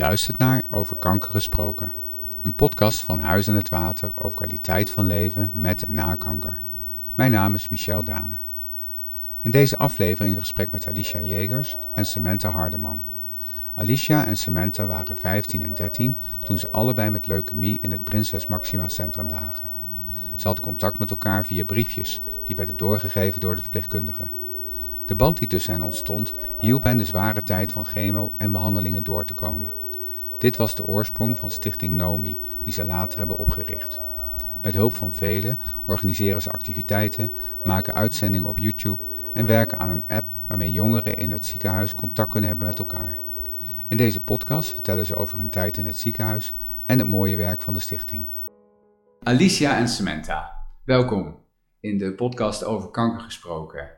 luistert naar Over Kanker Gesproken, een podcast van Huis en het Water over kwaliteit van leven met en na kanker. Mijn naam is Michel Dane. In deze aflevering een gesprek met Alicia Jegers en Samantha Hardeman. Alicia en Samantha waren 15 en 13 toen ze allebei met leukemie in het Prinses Maxima Centrum lagen. Ze hadden contact met elkaar via briefjes die werden doorgegeven door de verpleegkundige. De band die tussen hen ontstond hielp hen de zware tijd van chemo en behandelingen door te komen. Dit was de oorsprong van Stichting NOMI, die ze later hebben opgericht. Met hulp van velen organiseren ze activiteiten, maken uitzendingen op YouTube en werken aan een app waarmee jongeren in het ziekenhuis contact kunnen hebben met elkaar. In deze podcast vertellen ze over hun tijd in het ziekenhuis en het mooie werk van de stichting. Alicia en Samantha, welkom in de podcast over kanker gesproken.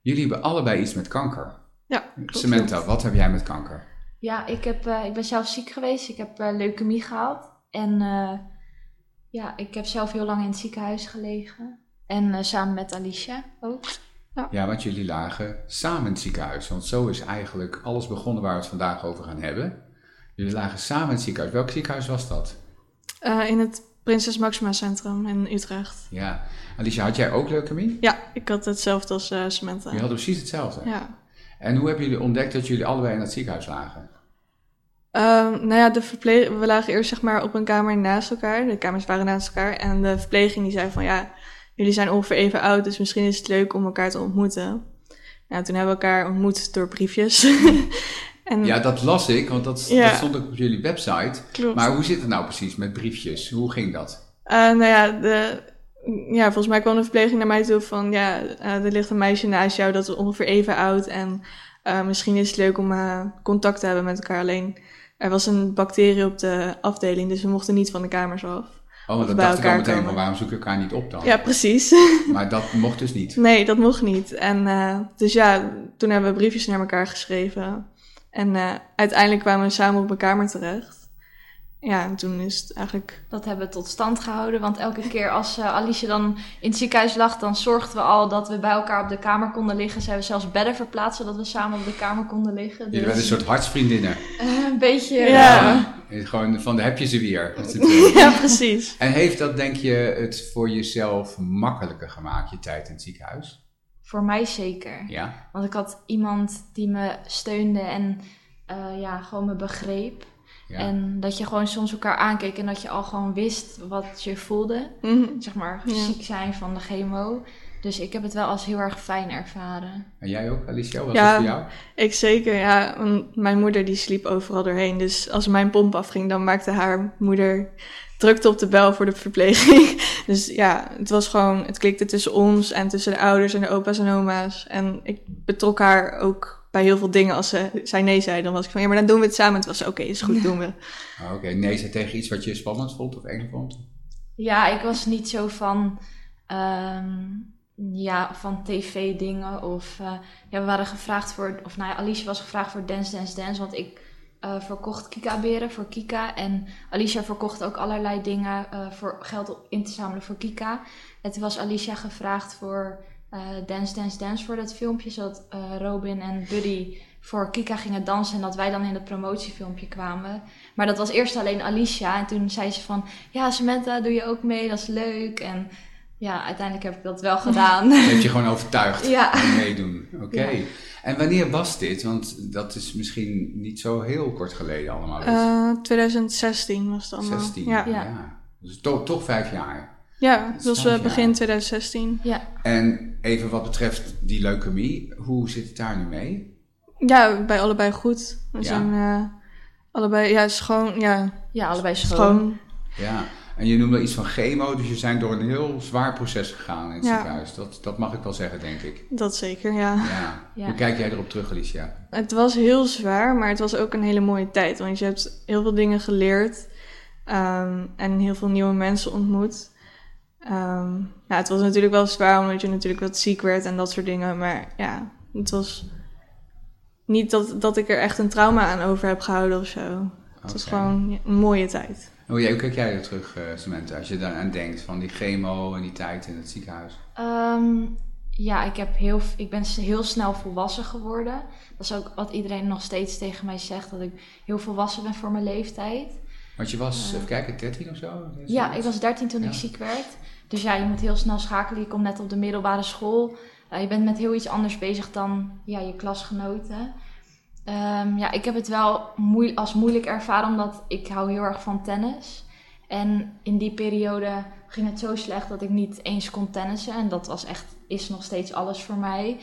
Jullie hebben allebei iets met kanker. Ja, Samantha, wat heb jij met kanker? Ja, ik, heb, uh, ik ben zelf ziek geweest. Ik heb uh, leukemie gehad. En uh, ja, ik heb zelf heel lang in het ziekenhuis gelegen. En samen met Alicia ook. Ja. ja, want jullie lagen samen in het ziekenhuis. Want zo is eigenlijk alles begonnen waar we het vandaag over gaan hebben. Jullie lagen samen in het ziekenhuis. Welk ziekenhuis was dat? in het Prinses Maxima Centrum in Utrecht. Ja. Alicia, had jij ook leukemie? Ja, ik had hetzelfde als uh, Samantha. Je had precies hetzelfde? Ja. En hoe hebben jullie ontdekt dat jullie allebei in het ziekenhuis lagen? Uh, nou ja, de verpleeg... we lagen eerst zeg maar op een kamer naast elkaar. De kamers waren naast elkaar. En de verpleging die zei van ja, jullie zijn ongeveer even oud, dus misschien is het leuk om elkaar te ontmoeten. Nou, toen hebben we elkaar ontmoet door briefjes. en, ja, dat las ik, want dat, ja. dat stond ook op jullie website. Klopt. Maar hoe zit het nou precies met briefjes? Hoe ging dat? Uh, nou ja, de, ja, volgens mij kwam de verpleging naar mij toe van ja, uh, er ligt een meisje naast jou dat is ongeveer even oud en uh, misschien is het leuk om uh, contact te hebben met elkaar. Alleen er was een bacterie op de afdeling, dus we mochten niet van de kamers af. Oh, dat dacht ik al meteen van waarom zoek je elkaar niet op dan? Ja, precies. Maar dat mocht dus niet? Nee, dat mocht niet. En dus ja, toen hebben we briefjes naar elkaar geschreven. En uiteindelijk kwamen we samen op mijn kamer terecht ja, en toen is het eigenlijk... Dat hebben we tot stand gehouden. Want elke keer als uh, Alicia dan in het ziekenhuis lag... dan zorgden we al dat we bij elkaar op de kamer konden liggen. Ze hebben zelfs bedden verplaatst... zodat we samen op de kamer konden liggen. Jullie dus... werden een soort hartsvriendinnen. Uh, een beetje, ja. ja. Gewoon van de heb je ze weer. ja, precies. En heeft dat, denk je, het voor jezelf makkelijker gemaakt... je tijd in het ziekenhuis? Voor mij zeker. Ja? Want ik had iemand die me steunde en uh, ja, gewoon me begreep... Ja. En dat je gewoon soms elkaar aankeek en dat je al gewoon wist wat je voelde. Mm -hmm. Zeg maar, ja. ziek zijn van de chemo. Dus ik heb het wel als heel erg fijn ervaren. En jij ook, Alicia? Wat ja, was voor jou? Ik zeker, ja. Mijn moeder die sliep overal doorheen. Dus als mijn pomp afging, dan maakte haar moeder drukte op de bel voor de verpleging. Dus ja, het was gewoon, het klikte tussen ons en tussen de ouders en de opa's en oma's. En ik betrok haar ook bij heel veel dingen, als ze, zij nee zei, dan was ik van ja, maar dan doen we het samen. Het was oké, okay, is goed, doen we. Oké, okay. nee zei tegen iets wat je spannend vond of eng vond? Ja, ik was niet zo van, um, ja, van tv-dingen of uh, ja, we waren gevraagd voor, of nou ja, Alicia was gevraagd voor Dance, Dance, Dance, want ik uh, verkocht Kika-beren voor Kika en Alicia verkocht ook allerlei dingen uh, voor geld in te zamelen voor Kika. En toen was Alicia gevraagd voor uh, Dance Dance Dance voor dat filmpje. Zodat uh, Robin en Buddy voor Kika gingen dansen en dat wij dan in het promotiefilmpje kwamen. Maar dat was eerst alleen Alicia. En toen zei ze van, ja Samantha, doe je ook mee? Dat is leuk. En ja, uiteindelijk heb ik dat wel gedaan. Dat heb je gewoon overtuigd ja. om meedoen. Oké. Okay. Ja. En wanneer was dit? Want dat is misschien niet zo heel kort geleden allemaal. Uh, 2016 was het allemaal. 16, ja. ja. Dus toch, toch vijf jaar. Ja, dat was uh, begin 2016. Ja. En even wat betreft die leukemie, hoe zit het daar nu mee? Ja, bij allebei goed. We ja. zijn uh, allebei, ja, schoon, ja. Ja, allebei schoon. schoon. Ja, en je noemde iets van chemo, dus je zijn door een heel zwaar proces gegaan in het ja. ziekenhuis. Dat, dat mag ik wel zeggen, denk ik. Dat zeker, ja. ja. ja. Hoe kijk jij erop terug, Alicia? Het was heel zwaar, maar het was ook een hele mooie tijd. Want je hebt heel veel dingen geleerd um, en heel veel nieuwe mensen ontmoet. Um, nou, het was natuurlijk wel zwaar omdat je natuurlijk wat ziek werd en dat soort dingen. Maar ja, het was niet dat, dat ik er echt een trauma aan over heb gehouden of zo. Okay. Het was gewoon een mooie tijd. Hoe, hoe kijk jij er terug, uh, Samantha, als je daar aan denkt van die chemo en die tijd in het ziekenhuis? Um, ja, ik, heb heel, ik ben heel snel volwassen geworden. Dat is ook wat iedereen nog steeds tegen mij zegt, dat ik heel volwassen ben voor mijn leeftijd. Want je was, even kijken, 13 of zo? Ja, ik was 13 toen ik ziek werd. Dus ja, je moet heel snel schakelen. Je komt net op de middelbare school. Uh, je bent met heel iets anders bezig dan ja, je klasgenoten. Um, ja, ik heb het wel moe als moeilijk ervaren, omdat ik hou heel erg van tennis. En in die periode ging het zo slecht dat ik niet eens kon tennissen. En dat was echt, is nog steeds alles voor mij.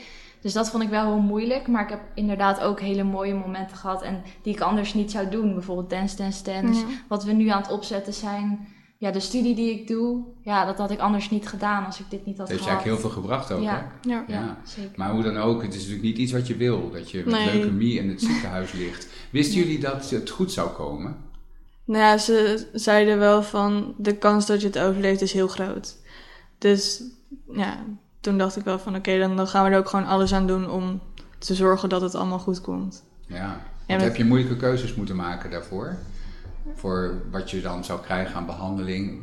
Dus dat vond ik wel heel moeilijk. Maar ik heb inderdaad ook hele mooie momenten gehad. En die ik anders niet zou doen. Bijvoorbeeld dance, dance, dance. Wat we nu aan het opzetten zijn. Ja, de studie die ik doe. Ja, dat had ik anders niet gedaan als ik dit niet had gehad. Dat heeft eigenlijk heel veel gebracht ook, ja. hè? Ja. ja. zeker. Maar hoe dan ook, het is natuurlijk niet iets wat je wil. Dat je met nee. leukemie in het ziekenhuis ligt. Wisten jullie dat het goed zou komen? Nou ja, ze zeiden wel van de kans dat je het overleeft is heel groot. Dus ja, toen dacht ik wel van oké, dan, dan gaan we er ook gewoon alles aan doen om te zorgen dat het allemaal goed komt. Ja, want heb je moeilijke keuzes moeten maken daarvoor? Voor wat je dan zou krijgen aan behandeling.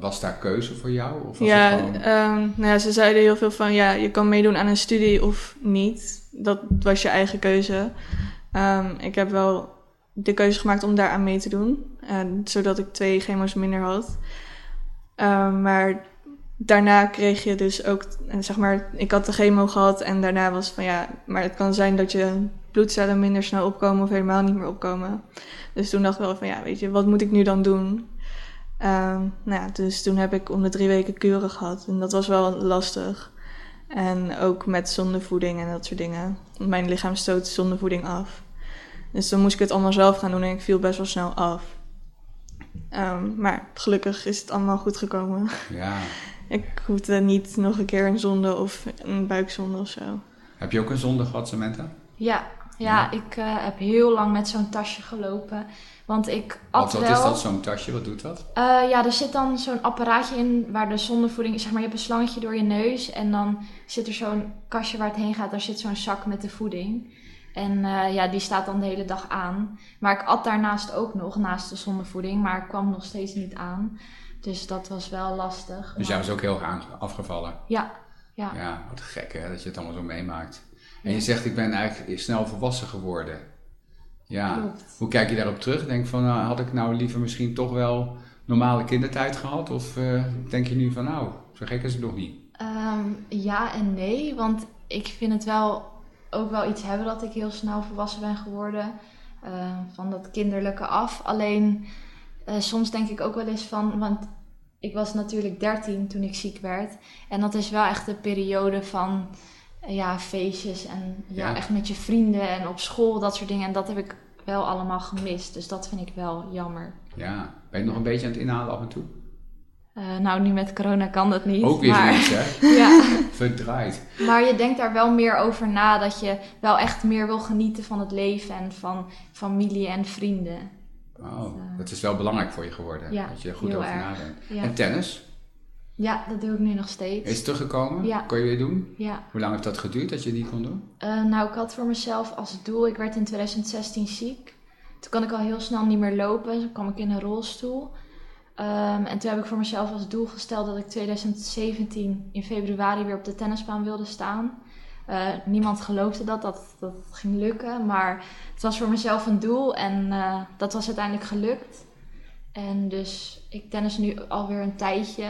Was daar keuze voor jou? Of was ja, het gewoon... um, nou ja, ze zeiden heel veel van ja, je kan meedoen aan een studie of niet. Dat was je eigen keuze. Um, ik heb wel de keuze gemaakt om daaraan mee te doen. En, zodat ik twee chemo's minder had. Um, maar daarna kreeg je dus ook, zeg maar, ik had de chemo gehad en daarna was van ja, maar het kan zijn dat je bloedcellen minder snel opkomen of helemaal niet meer opkomen. Dus toen dacht ik wel van ja, weet je, wat moet ik nu dan doen? Um, nou ja, dus toen heb ik om de drie weken kuren gehad en dat was wel lastig. En ook met zondevoeding en dat soort dingen. Mijn lichaam stoot zondevoeding af. Dus dan moest ik het allemaal zelf gaan doen en ik viel best wel snel af. Um, maar gelukkig is het allemaal goed gekomen. Ja. ik hoefde niet nog een keer een zonde of een buikzonde of zo. Heb je ook een zonde gehad, Samantha? Ja, ja, ik uh, heb heel lang met zo'n tasje gelopen. Want ik at wat, wat wel... is dat, zo'n tasje? Wat doet dat? Uh, ja, er zit dan zo'n apparaatje in waar de zondevoeding... Zeg maar, je hebt een slangetje door je neus en dan zit er zo'n kastje waar het heen gaat. Daar zit zo'n zak met de voeding. En uh, ja, die staat dan de hele dag aan. Maar ik at daarnaast ook nog, naast de zondevoeding. Maar ik kwam nog steeds niet aan. Dus dat was wel lastig. Dus jij was ook heel erg afgevallen? Ja, ja. Ja, wat gek hè, dat je het allemaal zo meemaakt. En je zegt, ik ben eigenlijk snel volwassen geworden. Ja, Klopt. hoe kijk je daarop terug? Denk van, nou, had ik nou liever misschien toch wel normale kindertijd gehad? Of uh, denk je nu van, nou, zo gek is het nog niet? Um, ja en nee, want ik vind het wel ook wel iets hebben dat ik heel snel volwassen ben geworden. Uh, van dat kinderlijke af. Alleen uh, soms denk ik ook wel eens van, want ik was natuurlijk 13 toen ik ziek werd. En dat is wel echt de periode van ja, feestjes en ja, Ja. echt met je vrienden en op school, dat soort dingen. En dat heb ik wel allemaal gemist. Dus dat vind ik wel jammer. Ja, ben je nog een beetje aan het inhalen af en toe? Uh, nou, nu met corona kan dat niet. Ook weer maar, hè? ja, Verdraaid. maar je denkt daar wel meer over na. Dat je wel echt meer wil genieten van het leven en van familie en vrienden. Oh, dat is wel belangrijk voor je geworden. Ja, dat je er goed over nadenkt. Ja. En tennis? Ja, dat doe ik nu nog steeds. Is het teruggekomen? Ja. Kon je weer doen? Ja. Hoe lang heeft dat geduurd dat je niet kon doen? Uh, nou, ik had voor mezelf als doel, ik werd in 2016 ziek. Toen kon ik al heel snel niet meer lopen, toen kwam ik in een rolstoel. Um, en toen heb ik voor mezelf als doel gesteld dat ik 2017 in februari weer op de tennisbaan wilde staan. Uh, niemand geloofde dat, dat dat ging lukken, maar het was voor mezelf een doel en uh, dat was uiteindelijk gelukt. En dus ik tennis nu alweer een tijdje.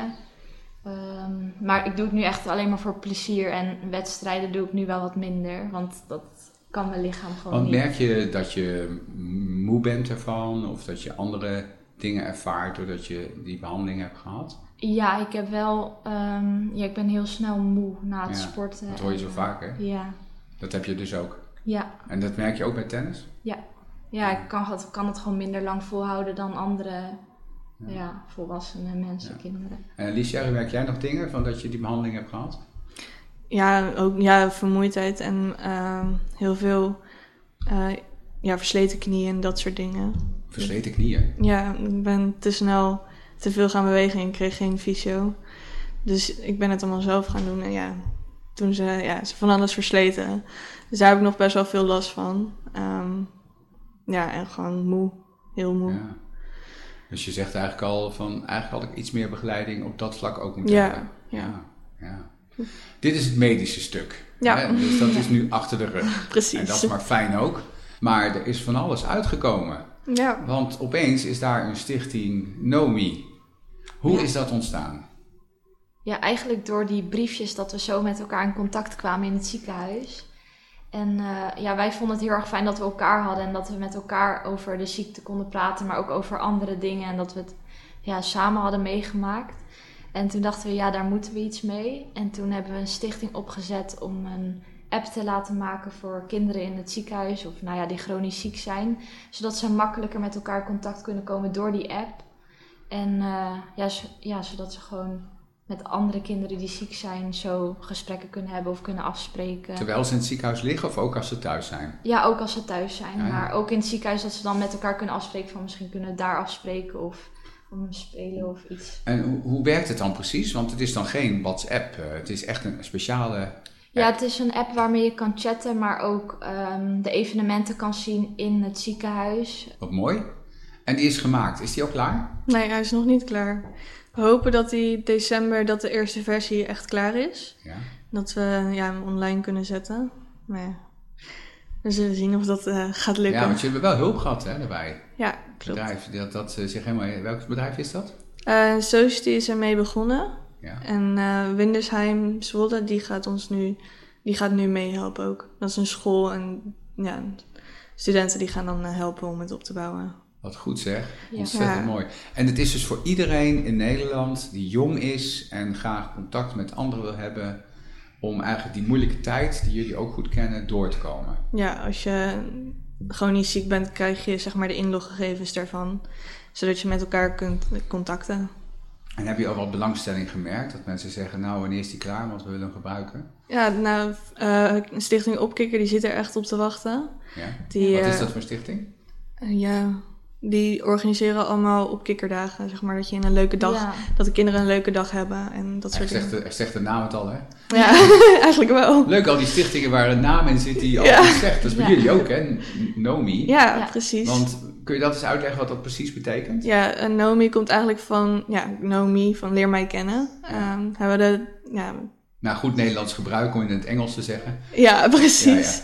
Um, maar ik doe het nu echt alleen maar voor plezier en wedstrijden doe ik nu wel wat minder, want dat kan mijn lichaam gewoon Want niet. merk je dat je moe bent ervan of dat je andere dingen ervaart doordat je die behandeling hebt gehad? Ja, ik heb wel, um, ja, ik ben heel snel moe na het Ja, sporten. Dat hoor je zo en, vaak, hè? Ja, Dat heb je dus ook. ja, En dat merk je ook bij tennis? ja. Ja, ik kan het, kan het gewoon minder lang volhouden dan andere ja. volwassenen mensen, Ja. kinderen. En Alicia, merk jij nog dingen van dat je die behandeling hebt gehad? Ja, ook ja, vermoeidheid en uh, heel veel uh, ja, versleten knieën en dat soort dingen. Versleten knieën? Ja, ik ben te snel te veel gaan bewegen en ik kreeg geen fysio. Dus ik ben het allemaal zelf gaan doen. En ja, toen ze, ja, ze van alles versleten. Dus daar heb ik nog best wel veel last van. Um, ja, en gewoon moe. Heel moe. Ja. Dus je zegt eigenlijk al van, eigenlijk had ik iets meer begeleiding op dat vlak ook moeten Ja, hebben. ja. ja. Dit is het medische stuk. Ja. Hè? Dus dat is nu achter de rug. Precies. En dat is maar fijn ook. Maar er is van alles uitgekomen. Ja. Want opeens is daar een stichting Nomi. Hoe is dat ontstaan? Ja, eigenlijk door die briefjes dat we zo met elkaar in contact kwamen in het ziekenhuis. En eh, ja, wij vonden het heel erg fijn dat we elkaar hadden en dat we met elkaar over de ziekte konden praten, maar ook over andere dingen en dat we het ja, samen hadden meegemaakt. En toen dachten we, ja, daar moeten we iets mee. En toen hebben we een stichting opgezet om een app te laten maken voor kinderen in het ziekenhuis of nou ja, die chronisch ziek zijn, zodat ze makkelijker met elkaar in contact kunnen komen door die app. En eh, ja, ja, zodat ze gewoon met andere kinderen die ziek zijn zo gesprekken kunnen hebben of kunnen afspreken. Terwijl ze in het ziekenhuis liggen of ook als ze thuis zijn? Ja, ook als ze thuis zijn. Ja, ja. Maar ook in het ziekenhuis dat ze dan met elkaar kunnen afspreken van misschien kunnen we daar afspreken of om spelen of iets. En hoe, hoe werkt het dan precies? Want het is dan geen WhatsApp. eh, het is echt een speciale... Ja, het is een app waarmee je kan chatten, maar ook ehm, de evenementen kan zien in het ziekenhuis. Wat mooi. En die is gemaakt. Is die ook klaar? Nee, hij is nog niet klaar. We hopen dat die december, dat de eerste versie echt klaar is. Ja. Dat we ja, hem online kunnen zetten. Maar ja, we zullen zien of dat eh, gaat lukken. Ja, want jullie hebben wel hulp gehad hè, daarbij. Ja, klopt. Bedrijf, dat, dat eh, zich helemaal... Welk bedrijf is dat? Eh Society is ermee begonnen. Ja. En eh Windersheim Zwolle, die gaat ons nu, die gaat nu meehelpen ook. Dat is een school en ja, studenten die gaan dan eh, helpen om het op te bouwen. Wat goed zeg. Ja. Ontzettend Ja. mooi. En het is dus voor iedereen in Nederland die jong is en graag contact met anderen wil hebben, om eigenlijk die moeilijke tijd, die jullie ook goed kennen, door te komen. Ja, als je gewoon niet ziek bent, krijg je zeg maar de inloggegevens daarvan. Zodat je met elkaar kunt contacten. En heb je al wat belangstelling gemerkt? Dat mensen zeggen, nou wanneer is die klaar, want we willen hem gebruiken. Ja, nou, eh Stichting Opkikker die zit er echt op te wachten. Ja? Die, Wat is eh, dat voor stichting? eh, ja, die organiseren allemaal opkikkerdagen. Zeg maar dat je in een leuke dag, Ja. dat de kinderen een leuke dag hebben en dat Er soort zegt, dingen. de, er zegt de naam het al, hè? Ja, eigenlijk wel. Leuk, al die stichtingen waar een naam in zit die al Ja. iets zegt. Dat is bij Ja. jullie ook, hè? Nomi. Ja, Ja. precies. Want kun je dat eens uitleggen wat dat precies betekent? Ja, en Nomi komt eigenlijk van, ja, Nomi, van leer mij kennen. Ehm hebben we de, ja, Nou, goed Nederlands gebruik om in het Engels te zeggen. ja, precies.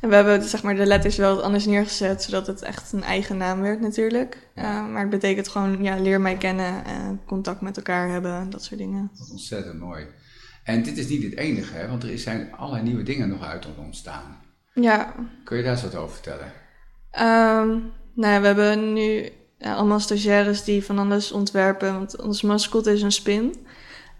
En we hebben zeg maar de letters wel anders neergezet, zodat het echt een eigen naam werd natuurlijk. Ja. Ehm, maar het betekent gewoon, ja, leer mij kennen, eh, contact met elkaar hebben, dat soort dingen. Wat ontzettend mooi. En dit is niet het enige, hè? want er zijn allerlei nieuwe dingen nog uit ontstaan. Ja, Kun je daar eens wat over vertellen? Ehm, nou ja, we hebben nu ja, allemaal stagiaires die van alles ontwerpen. Want ons mascot is een spin.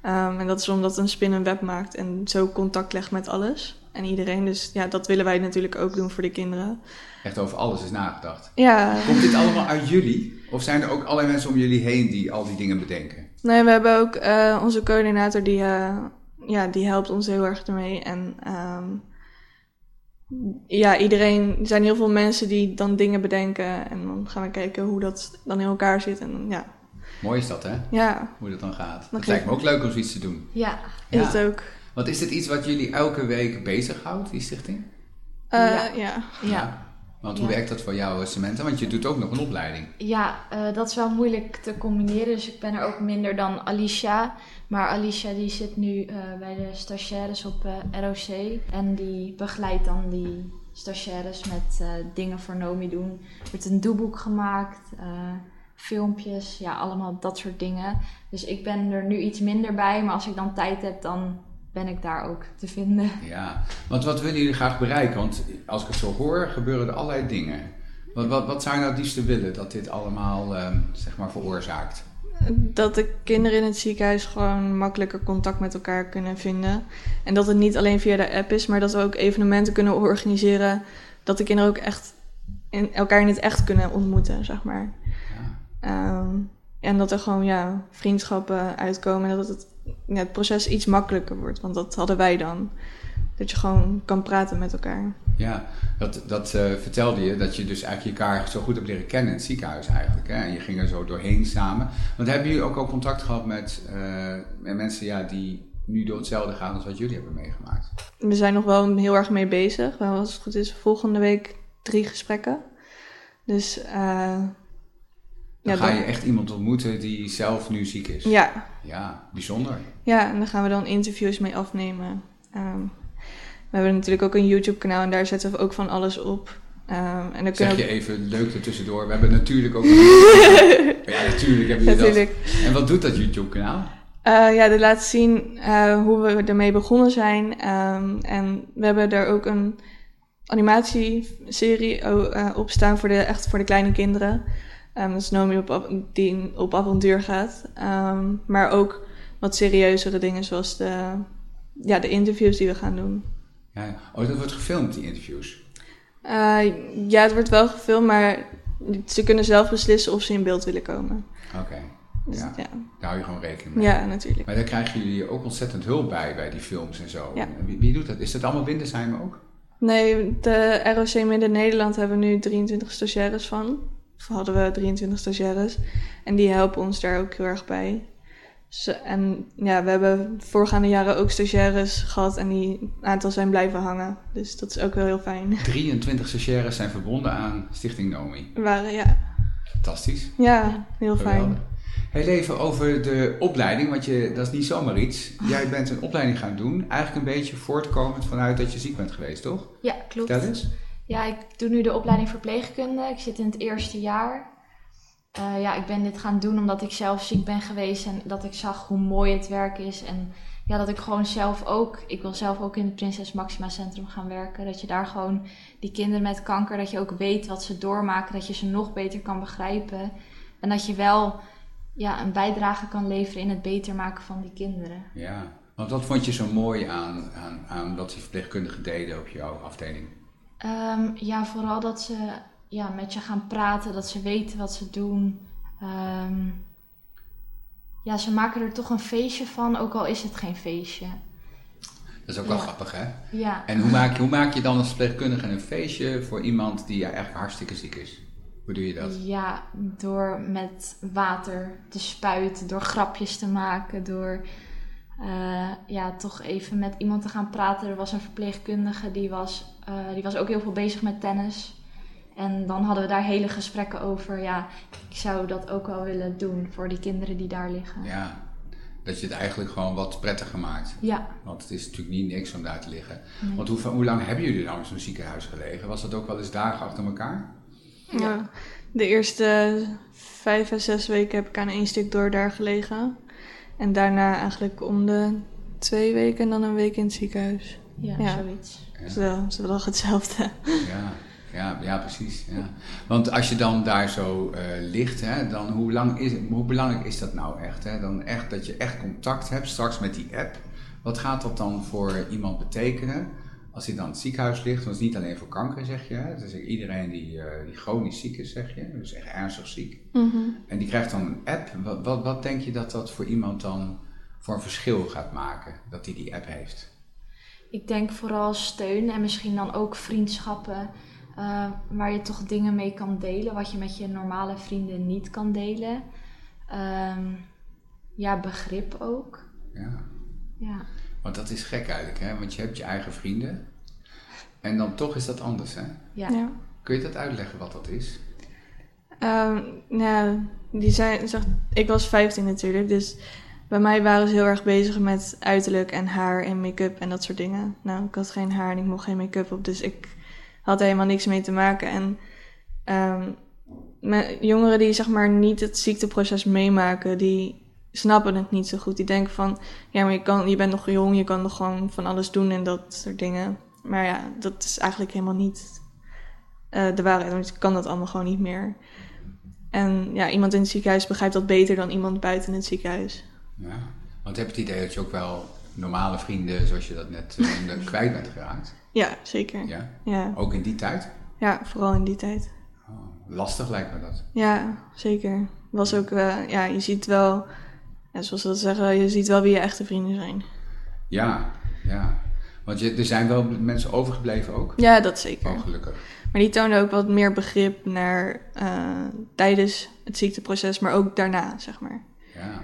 Ehm, en dat is omdat een spin een web maakt en zo contact legt met alles en iedereen. Dus ja, dat willen wij natuurlijk ook doen voor de kinderen. Echt over alles is nagedacht. Ja, Komt dit allemaal uit jullie? Of zijn er ook allerlei mensen om jullie heen die al die dingen bedenken? nee, we hebben ook eh, onze coördinator die, eh, ja, die helpt ons heel erg ermee. En ehm, ja, iedereen, er zijn heel veel mensen die dan dingen bedenken. En dan gaan we kijken hoe dat dan in elkaar zit. En dan, ja, Mooi is dat, hè? ja Hoe dat dan gaat. Geef- lijkt me ook leuk om zoiets te doen. Ja, is Ja. het ook. Want is dit iets wat jullie elke week bezighoudt, die stichting? Eh, Ja. ja. ja. Want hoe Ja. werkt dat voor jou, Samantha? Want je doet ook nog een opleiding. Ja, eh, dat is wel moeilijk te combineren. Dus ik ben er ook minder dan Alicia. Maar Alicia die zit nu eh, bij de stagiaires op eh, ROC. En die begeleidt dan die stagiaires met eh, dingen voor Nomi doen. Er wordt een doeboek gemaakt, eh, filmpjes, ja, allemaal dat soort dingen. Dus ik ben er nu iets minder bij. Maar als ik dan tijd heb, dan ben ik daar ook te vinden. Ja, want wat willen jullie graag bereiken? Want als ik het zo hoor, gebeuren er allerlei dingen. Wat, wat, wat zou je nou het liefste willen dat dit allemaal, ehm, zeg maar, veroorzaakt? Dat de kinderen in het ziekenhuis gewoon makkelijker contact met elkaar kunnen vinden. En dat het niet alleen via de app is, maar dat we ook evenementen kunnen organiseren. Dat de kinderen ook echt in, elkaar in het echt kunnen ontmoeten, zeg maar. Ja. Ehm, en dat er gewoon ja, vriendschappen uitkomen en dat het, ja, het proces iets makkelijker wordt. Want dat hadden wij dan. Dat je gewoon kan praten met elkaar. Ja, dat, dat eh, vertelde je, dat je dus eigenlijk elkaar zo goed hebt leren kennen in het ziekenhuis eigenlijk. Hè? En je ging er zo doorheen samen. Want hebben jullie ook al contact gehad met, eh, met mensen ja, die nu door hetzelfde gaan als wat jullie hebben meegemaakt? We zijn nog wel heel erg mee bezig. We hebben, als het goed is, volgende week drie gesprekken. Dus eh, Dan ga je echt iemand ontmoeten die zelf nu ziek is. Ja, Ja, bijzonder. ja, en daar gaan we dan interviews mee afnemen. Ehm, we hebben natuurlijk ook een YouTube-kanaal en daar zetten we ook van alles op. Ehm, en dan Zeg je we even leuk ertussendoor. We hebben natuurlijk ook... ja, natuurlijk hebben jullie natuurlijk. dat. En wat doet dat YouTube-kanaal? Eh, ja, dit laat zien eh, hoe we ermee begonnen zijn. Ehm, en we hebben daar ook een animatieserie eh, op staan voor de, echt voor de kleine kinderen. Ehm, dat is Nomi op, die op avontuur gaat. Ehm, maar ook wat serieuzere dingen zoals de, ja, de interviews die we gaan doen. Ja, oh, dat wordt gefilmd, die interviews. Eh, ja, het wordt wel gefilmd, maar ze kunnen zelf beslissen of ze in beeld willen komen. Oké, Dus, Ja. ja. daar hou je gewoon rekening mee. ja, natuurlijk. Maar daar krijgen jullie ook ontzettend hulp bij, bij die films en zo. Ja. Wie, wie doet dat? Is dat allemaal Windesheim ook? Nee, de ROC Midden-Nederland hebben we nu 23 stagiaires van. Of hadden we 23 stagiaires. En die helpen ons daar ook heel erg bij. Dus, en ja, we hebben voorgaande jaren ook stagiaires gehad en die een aantal zijn blijven hangen. Dus dat is ook wel heel fijn. 23 stagiaires zijn verbonden aan Stichting Nomi. We waren, ja, Fantastisch. ja heel Geweldig. fijn. Heel even over de opleiding, want je, dat is niet zomaar iets. Jij bent een opleiding gaan doen, eigenlijk een beetje voortkomend vanuit dat je ziek bent geweest, toch? Ja, klopt. Vertel eens. Ja, ik doe nu de opleiding verpleegkunde. Ik zit in het eerste jaar. Eh, ja, ik ben dit gaan doen omdat ik zelf ziek ben geweest en dat ik zag hoe mooi het werk is. En ja, dat ik gewoon zelf ook, ik wil zelf ook in het Prinses Maxima Centrum gaan werken. Dat je daar gewoon die kinderen met kanker, dat je ook weet wat ze doormaken, dat je ze nog beter kan begrijpen. En dat je wel ja, een bijdrage kan leveren in het beter maken van die kinderen. Ja, want wat vond je zo mooi aan, aan, aan wat die verpleegkundigen deden op jouw afdeling? Ehm, ja, vooral dat ze ja, met je gaan praten, dat ze weten wat ze doen. Ehm, ja, ze maken er toch een feestje van, ook al is het geen feestje. Dat is ook wel Ja. grappig, hè? Ja, En hoe maak, je, hoe maak je dan als verpleegkundige een feestje voor iemand die ja, eigenlijk hartstikke ziek is? Hoe doe je dat? ja, door met water te spuiten, door grapjes te maken, door eh, ja, toch even met iemand te gaan praten. Er was een verpleegkundige die was, eh, die was ook heel veel bezig met tennis. En dan hadden we daar hele gesprekken over. Ja, ik zou dat ook wel willen doen voor die kinderen die daar liggen. Ja, dat je het eigenlijk gewoon wat prettiger maakt. Ja, Want het is natuurlijk niet niks om daar te liggen. nee. Want hoe, hoe lang hebben jullie nou in zo'n ziekenhuis gelegen? Was dat ook wel eens dagen achter elkaar? Ja. De eerste vijf à zes weken heb ik aan één stuk door daar gelegen. En daarna eigenlijk om de twee weken en dan een week in het ziekenhuis. ja, Ja. zoiets. Ja. Is wel hetzelfde. Ja, ja, ja precies. Ja. Want als je dan daar zo eh, ligt, hè, dan hoe, lang is, het- hoe belangrijk is dat nou echt? Hè? Dan echt dat je echt contact hebt straks met die app. Wat gaat dat dan voor iemand betekenen als hij dan in het ziekenhuis ligt? Want het is niet alleen voor kanker, zeg je. Het is iedereen die, eh, die chronisch ziek is, zeg je. Dus echt ernstig ziek. Mhm. En die krijgt dan een app. Wat, wat, wat denk je dat dat voor iemand dan voor een verschil gaat maken? Dat hij die app heeft? Ik denk vooral steun en misschien dan ook vriendschappen. eh, waar je toch dingen mee kan delen, wat je met je normale vrienden niet kan delen. Ehm, ja, begrip ook. Ja. Ja. Want dat is gek eigenlijk, hè? Want je hebt je eigen vrienden. En dan toch is dat anders, hè? Ja. Ja. Kun je dat uitleggen wat dat is? Ehm, nou, die zijn, zeg, ik was 15 natuurlijk, dus bij mij waren ze heel erg bezig met uiterlijk en haar en make-up en dat soort dingen. Nou, ik had geen haar en ik mocht geen make-up op, dus ik had er helemaal niks mee te maken. En ehm, met jongeren die zeg maar niet het ziekteproces meemaken, die snappen het niet zo goed. Die denken van, ja, maar je, kan, je bent nog jong, je kan nog gewoon van alles doen en dat soort dingen. Maar ja, dat is eigenlijk helemaal niet eh, de waarheid, want je kan dat allemaal gewoon niet meer. En ja, iemand in het ziekenhuis begrijpt dat beter dan iemand buiten het ziekenhuis. Ja. Want heb je het idee dat je ook wel normale vrienden, zoals je dat net eh, noemde, kwijt bent geraakt? Ja, zeker. Ja? Ja, Ook in die tijd? ja vooral in die tijd. Oh, lastig lijkt me dat. Ja, zeker. Was ook, eh, ja, je ziet wel, ja, zoals ze dat zeggen, je ziet wel wie je echte vrienden zijn. Ja, ja. Want je, er zijn wel mensen overgebleven ook. Ja, dat zeker. Oh, gelukkig. Maar die toonden ook wat meer begrip naar eh, tijdens het ziekteproces, maar ook daarna, zeg maar. Ja.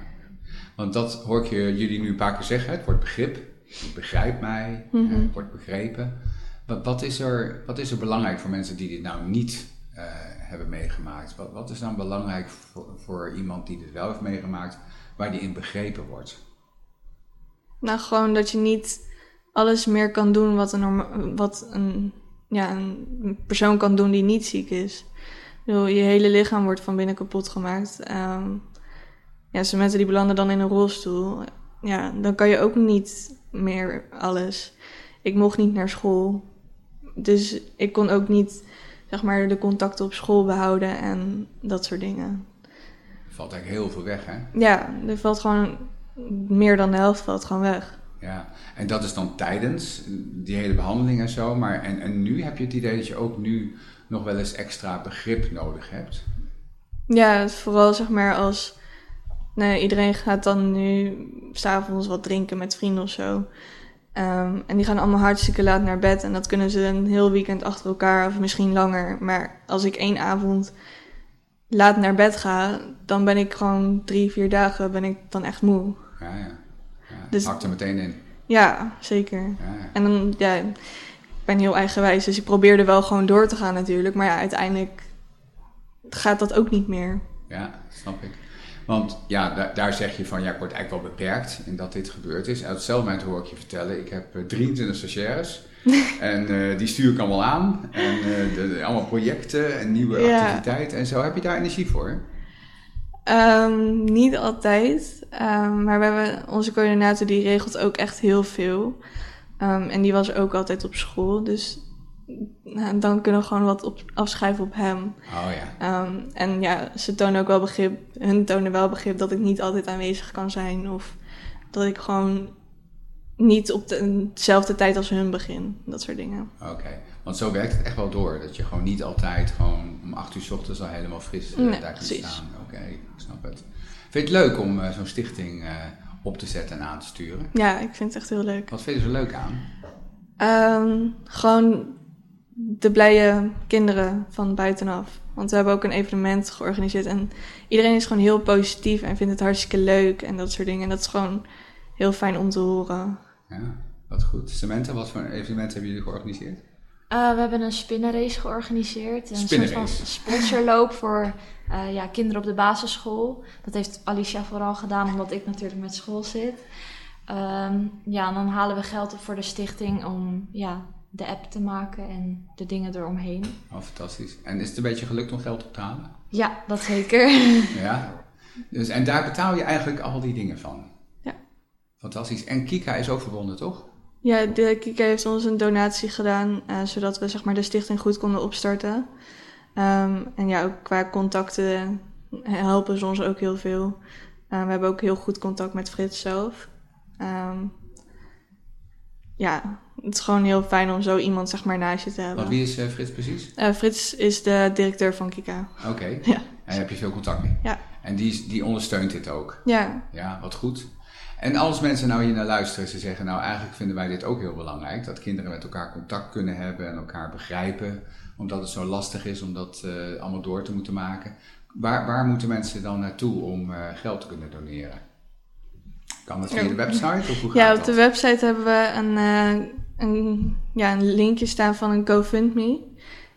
Want dat hoor ik je, jullie nu een paar keer zeggen, het woord begrip. Je begrijpt mij, Mhm. het wordt begrepen. Wat, wat, is er, wat is er belangrijk voor mensen die dit nou niet eh, hebben meegemaakt. Wat, wat is dan belangrijk voor, voor iemand die dit wel heeft meegemaakt, waar die in begrepen wordt? Nou, gewoon dat je niet alles meer kan doen wat een, wat een, ja, een persoon kan doen die niet ziek is. Bedoel, je hele lichaam wordt van binnen kapot gemaakt. Ehm ja, mensen die belanden dan in een rolstoel. Ja, dan kan je ook niet meer alles. Ik mocht niet naar school. Dus ik kon ook niet, zeg maar, de contacten op school behouden en dat soort dingen. Valt eigenlijk heel veel weg, hè? Ja, er valt gewoon meer dan de helft valt gewoon weg. Ja, en dat is dan tijdens die hele behandeling en zo. Maar en, en nu heb je het idee dat je ook nu nog wel eens extra begrip nodig hebt. Ja, vooral zeg maar als nee, iedereen gaat dan nu s'avonds wat drinken met vrienden of zo. Ehm, en die gaan allemaal hartstikke laat naar bed. En dat kunnen ze een heel weekend achter elkaar of misschien langer. Maar als ik één avond laat naar bed ga, dan ben ik gewoon drie, vier dagen ben ik dan echt moe. Ja, ja. ja Dus- hakt er meteen in. Ja, zeker. Ja. En dan, ja, ik ben heel eigenwijs, dus ik probeerde wel gewoon door te gaan natuurlijk. Maar ja, uiteindelijk gaat dat ook niet meer. Ja, snap ik. Want ja, da- daar zeg je van, ja, ik word eigenlijk wel beperkt in dat dit gebeurd is. En op hetzelfde moment hoor ik je vertellen, ik heb eh, 23 stagiaires. en eh, die stuur ik allemaal aan. En eh, de, de- allemaal projecten en nieuwe Ja. activiteiten en zo. Heb je daar energie voor? Ehm, niet altijd, Ehm, maar we hebben onze coördinator die regelt ook echt heel veel. Ehm, en die was ook altijd op school, dus dan kunnen we gewoon wat op, afschrijven op hem. Oh ja. Ehm, en ja, ze tonen ook wel begrip, hun tonen wel begrip dat ik niet altijd aanwezig kan zijn. Of dat ik gewoon niet op de- dezelfde tijd als hun begin. Dat soort dingen. Oké, want zo werkt het echt wel door. Dat je gewoon niet altijd gewoon om 8 uur s ochtends al helemaal fris eh, Nee, daar kunt precies. staan. Oké, ik snap het. Vind je het leuk om eh, zo'n stichting eh, op te zetten en aan te sturen? Ja, ik vind het echt heel leuk. Wat vind je er leuk aan? Ehm, gewoon de blije kinderen van buitenaf. Want we hebben ook een evenement georganiseerd. En iedereen is gewoon heel positief en vindt het hartstikke leuk en dat soort dingen. En dat is gewoon heel fijn om te horen. Ja, wat goed. Samantha, wat voor evenement hebben jullie georganiseerd? Eh, we hebben een spinnenrace georganiseerd. Een soort van sponsorloop voor eh, ja, kinderen op de basisschool. Dat heeft Alicia vooral gedaan, omdat ik natuurlijk met school zit. Ehm, ja, en dan halen we geld op voor de stichting om ja, de app te maken en de dingen eromheen. Oh, fantastisch. En is het een beetje gelukt om geld op te halen? Ja, dat zeker. Ja. Dus, en daar betaal je eigenlijk al die dingen van? Ja. Fantastisch. En Kika is ook verbonden, toch? Ja, de Kika heeft ons een donatie gedaan, eh, zodat we zeg maar, de stichting goed konden opstarten. Ehm, en ja, ook qua contacten helpen ze ons ook heel veel. Eh, we hebben ook heel goed contact met Frits zelf. Ehm, ja, het is gewoon heel fijn om zo iemand zeg maar, naast je te hebben. Want wie is eh, Frits precies? Eh, Frits is de directeur van Kika. Oké. Ja. En daar heb je veel contact mee? Ja. En die, die ondersteunt dit ook? Ja, Ja, wat goed. En als mensen nou hier naar luisteren, ze zeggen nou eigenlijk vinden wij dit ook heel belangrijk. Dat kinderen met elkaar contact kunnen hebben en elkaar begrijpen. Omdat het zo lastig is om dat eh, allemaal door te moeten maken. Waar, waar moeten mensen dan naartoe om geld te kunnen doneren? Kan dat via de website of hoe gaat ja op dat? de website hebben we een, een, ja, een linkje staan van een GoFundMe.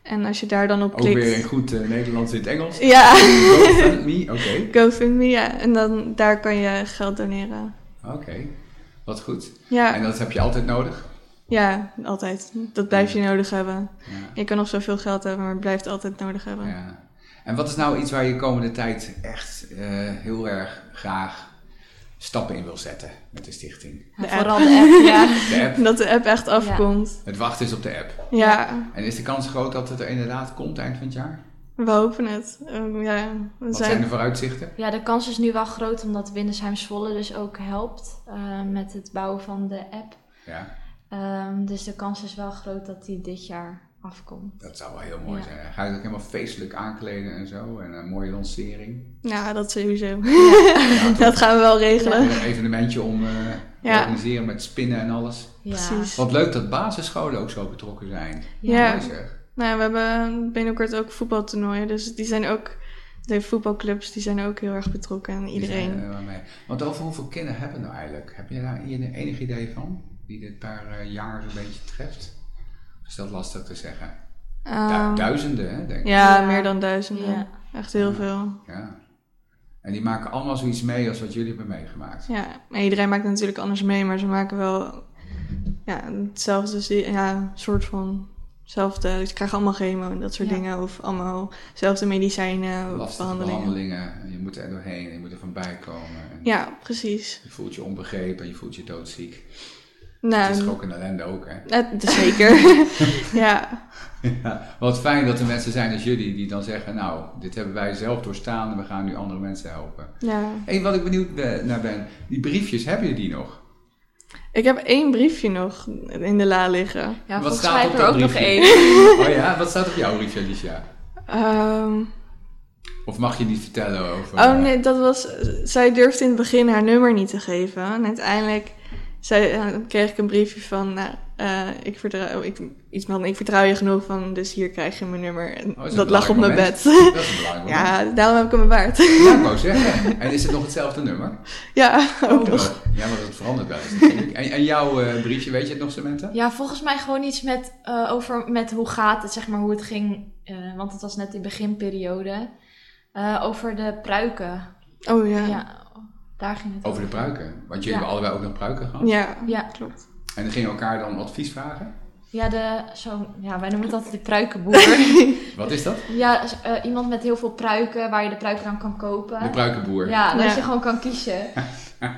En als je daar dan op Ook klikt... weer in goed eh, Nederlands in het Engels. Ja, GoFundMe, oké. GoFundMe, ja. En dan, daar kan je geld doneren. Oké, wat goed. Ja, En dat heb je altijd nodig? ja, altijd. Dat blijf je nodig hebben. Ja. Je kan nog zoveel geld hebben, maar het blijft altijd nodig hebben. Ja. En wat is nou iets waar je de komende tijd echt eh, heel erg graag stappen in wil zetten met de stichting? De Vooral de app, ja. De app. Dat de app echt afkomt. Het wachten is op de app. Ja, En is de kans groot dat het er inderdaad komt eind van het jaar? we hopen het. Ehm, ja, we Wat zijn... zijn de vooruitzichten? Ja, de kans is nu wel groot omdat Windesheim Zwolle dus ook helpt eh, met het bouwen van de app. Ja, Ehm, dus de kans is wel groot dat die dit jaar afkomt. dat zou wel heel mooi Ja. zijn. Ga je het ook helemaal feestelijk aankleden en zo? En een mooie lancering? Ja, dat sowieso. Ja, dat gaan we wel regelen. Een evenementje om eh, te organiseren met spinnen en alles. Ja. Precies. Wat leuk dat basisscholen ook zo betrokken zijn. Ja. Nou, we hebben binnenkort ook voetbaltoernooien. Dus die zijn ook... De voetbalclubs die zijn ook heel erg betrokken. En Die iedereen. zijn er mee. Want over hoeveel kinderen hebben we nou eigenlijk? Heb je daar hier enig idee van? Die dit per eh, jaar zo'n beetje treft? Is dat lastig te zeggen? Du- Ehm, duizenden, hè, denk ik. ja, meer dan duizenden. Ja. Echt heel Ja. veel. Ja. En die maken allemaal zoiets mee als wat jullie hebben meegemaakt. Ja, en iedereen maakt natuurlijk anders mee, maar ze maken wel ja, hetzelfde, ja, soort van hetzelfde. Ze krijgen allemaal chemo en dat soort Ja. dingen. Of allemaal dezelfde medicijnen of Lastige behandelingen. behandelingen. En je moet er doorheen en je moet er van bij komen. En Ja, precies. Je voelt je onbegrepen en je voelt je doodziek. Nou, Het is toch ook een ellende ook, hè? het is zeker. ja. Ja, wat fijn dat er mensen zijn als jullie die dan zeggen, nou, dit hebben wij zelf doorstaan en we gaan nu andere mensen helpen. ja. Eén wat ik benieuwd ben- naar ben, die briefjes, hebben jullie die nog? Ik heb één briefje nog in de la liggen. Ja, Wat staat mij op heb er dat ook nog één. Oh ja, wat staat op jouw briefje, Alicia? Ehm, Of mag je niet vertellen over... oh nee, dat was. Zij durfde in het begin haar nummer niet te geven. En uiteindelijk zei, eh, kreeg ik een briefje van. Nou, eh, ik, vertrouw, ik, iets van. Ik vertrouw je genoeg van. Dus hier krijg je mijn nummer. En Oh, dat lag op mijn bed. Dat is een belangrijk moment. ja, daarom heb ik hem bewaard. Ja, ik wou zeggen. En is het nog hetzelfde nummer? ja, ook nog. Oh, ja, maar dat verandert wel eens natuurlijk. En, en jouw eh, briefje, weet je het nog, Samantha? Ja, volgens mij gewoon iets met, eh, over met hoe gaat het, zeg maar, hoe het ging. eh, want het was net de beginperiode. Eh, over de pruiken. Oh ja. Ja. Daar ging het Over de pruiken. Want jullie Ja. hebben allebei ook nog pruiken gehad. ja, Ja. klopt. En dan gingen elkaar dan advies vragen. Ja, de, zo, ja, wij noemen het altijd de pruikenboer. Wat is dat? ja, eh, iemand met heel veel pruiken, waar je de pruiken dan kan kopen. De pruikenboer. Ja, dat Ja. je gewoon kan kiezen. Ehm,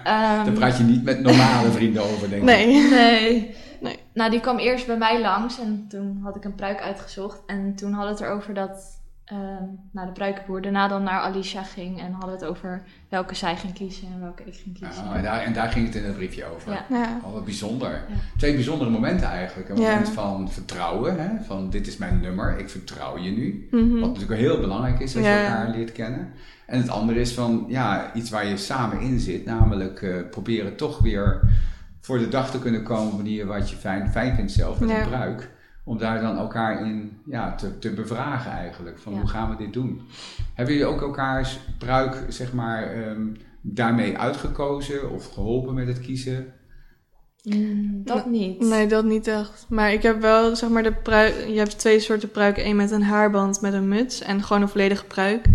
Daar praat je niet met normale vrienden over, denk ik. Nee. Nee. Nee. Nou, die kwam eerst bij mij langs en toen had ik een pruik uitgezocht. En toen hadden we het erover dat ehm nou, de pruikenboer daarna dan naar Alicia ging. En hadden we het over welke zij ging kiezen en welke ik ging kiezen. Ah, en, daar, en daar ging het in het briefje over. Ja. Ja. Oh, wat bijzonder. Ja. Twee bijzondere momenten eigenlijk. Een Ja. moment van vertrouwen, hè? van dit is mijn nummer, ik vertrouw je nu. Mhm. Wat natuurlijk heel belangrijk is als je elkaar leert kennen. En het andere is van ja, iets waar je samen in zit, namelijk eh, proberen toch weer voor de dag te kunnen komen op een manier wat je fijn, fijn vindt zelf met Ja. een bruik. Om daar dan elkaar in ja, te, te bevragen eigenlijk. Van Ja. hoe gaan we dit doen? Hebben jullie ook elkaars bruik zeg maar ehm, daarmee uitgekozen of geholpen met het kiezen? Mm, dat niet. Nee, dat niet echt. Maar ik heb wel, zeg maar, de pruik. Je hebt twee soorten pruiken. Eén met een haarband met een muts en gewoon een volledige pruik.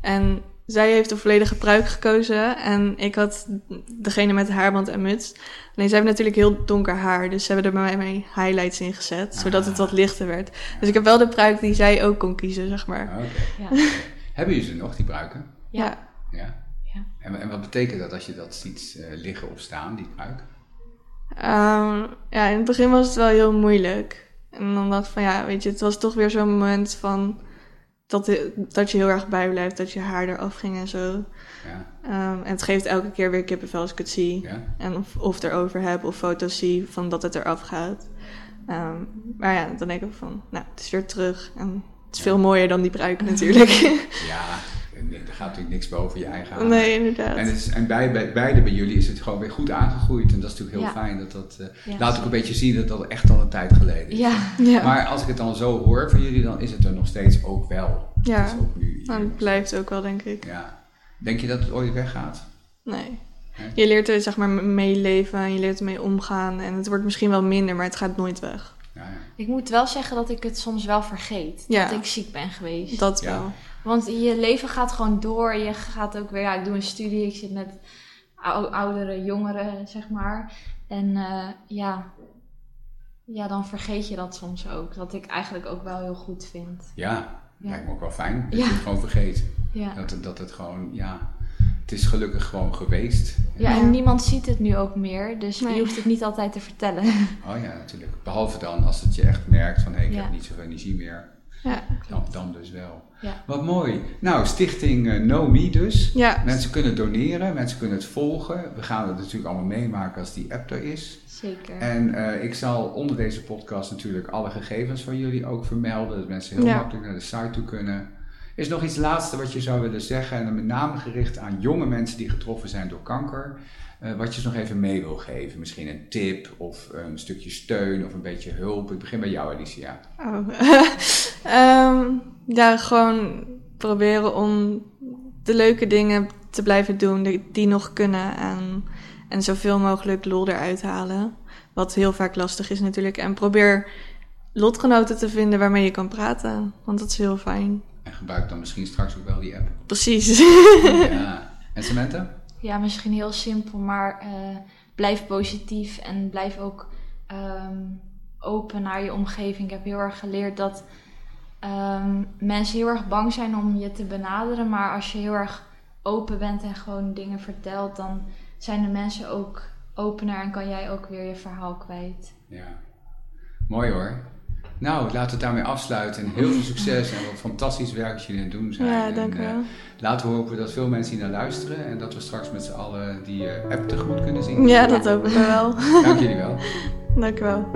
En zij heeft een volledige pruik gekozen. En ik had degene met de haarband en muts. Alleen zij heeft natuurlijk heel donker haar. Dus ze hebben er bij mij highlights in gezet. Zodat het Ah. wat lichter werd. Dus ik heb wel de pruik die zij ook kon kiezen, zeg maar. Ah, Oké. Ja. Hebben jullie ze nog, die bruiken? Ja. Ja. Ja. Ja. En, en wat betekent dat als je dat ziet eh, liggen of staan, die pruik? Ehm, ja, in het begin was het wel heel moeilijk. En dan dacht ik van ja, weet je, het was toch weer zo'n moment van dat, dat je heel erg bijblijft, dat je haar eraf ging en zo. Ja. Ehm, en het geeft elke keer weer kippenvel als ik het zie. ja? En of, of erover heb of foto's zie van dat het eraf gaat. Ehm, maar ja, dan denk ik van, nou, het is weer terug. En het is veel mooier dan die pruik natuurlijk. Ja, gaat natuurlijk niks boven je eigen haar. nee, inderdaad. En, het is, en bij, bij, beide bij jullie is het gewoon weer goed aangegroeid. En dat is natuurlijk heel Ja. fijn. Dat dat, eh, Ja, laat ook een beetje zien dat dat echt al een tijd geleden is. Ja. ja, Maar als ik het dan zo hoor van jullie, dan is het er nog steeds ook wel. Ja. Het is ook nu en het blijft ook wel, denk ik. Ja. Denk je dat het ooit weggaat? Nee. Nee? Je leert er zeg maar mee leven en je leert ermee omgaan. En het wordt misschien wel minder, maar het gaat nooit weg. Ja, ja. Ik moet wel zeggen dat ik het soms wel vergeet. Ja. Dat ik ziek ben geweest. Dat Ja. wel. Want je leven gaat gewoon door. Je gaat ook weer, ja, ik doe een studie. Ik zit met ou- oudere jongeren, zeg maar. En eh, ja, ja, dan vergeet je dat soms ook. Wat ik eigenlijk ook wel heel goed vind. ja. Ja. lijkt me ook wel fijn. Dat Ja. je het gewoon vergeet. Ja. Dat, het- dat het gewoon, ja, het is gelukkig gewoon geweest. Ja, en niemand ziet het nu ook meer. Dus Nee. je hoeft het niet altijd te vertellen. Oh ja, natuurlijk. Behalve dan als het je echt merkt van, hé, ik Ja. heb niet zoveel energie meer. Ja. Dan, dan dus wel. Ja. Wat mooi. Nou, stichting eh, Know Me dus. Ja, Mensen kunnen doneren, mensen kunnen het volgen. We gaan het natuurlijk allemaal meemaken als die app er is. Zeker. En eh, ik zal onder deze podcast natuurlijk alle gegevens van jullie ook vermelden. Dat mensen heel Ja. makkelijk naar de site toe kunnen. Is nog iets laatste wat je zou willen zeggen? En met name gericht aan jonge mensen die getroffen zijn door kanker. Eh, wat je ze nog even mee wil geven. Misschien een tip of een stukje steun of een beetje hulp. Ik begin bij jou, Alicia. Oh. Ehm, ja, gewoon proberen om de leuke dingen te blijven doen die, die nog kunnen. En, en zoveel mogelijk lol eruit halen. Wat heel vaak lastig is natuurlijk. En probeer lotgenoten te vinden waarmee je kan praten. Want dat is heel fijn. En gebruik dan misschien straks ook wel die app. Precies. ja. En Samantha? Ja, misschien heel simpel, maar uh, blijf positief en blijf ook um, open naar je omgeving. Ik heb heel erg geleerd dat um, mensen heel erg bang zijn om je te benaderen. Maar als je heel erg open bent en gewoon dingen vertelt, dan zijn de mensen ook opener en kan jij ook weer je verhaal kwijt. Ja, mooi hoor. Nou, laten we het daarmee afsluiten. En heel veel succes en wat fantastisch werk dat jullie aan het doen zijn. Ja, dank u wel. Uh, laten we hopen dat veel mensen hier naar luisteren en dat we straks met z'n allen die uh, app tegemoet kunnen zien. Ja, dat hopen we wel. Dank jullie wel. Dank u wel.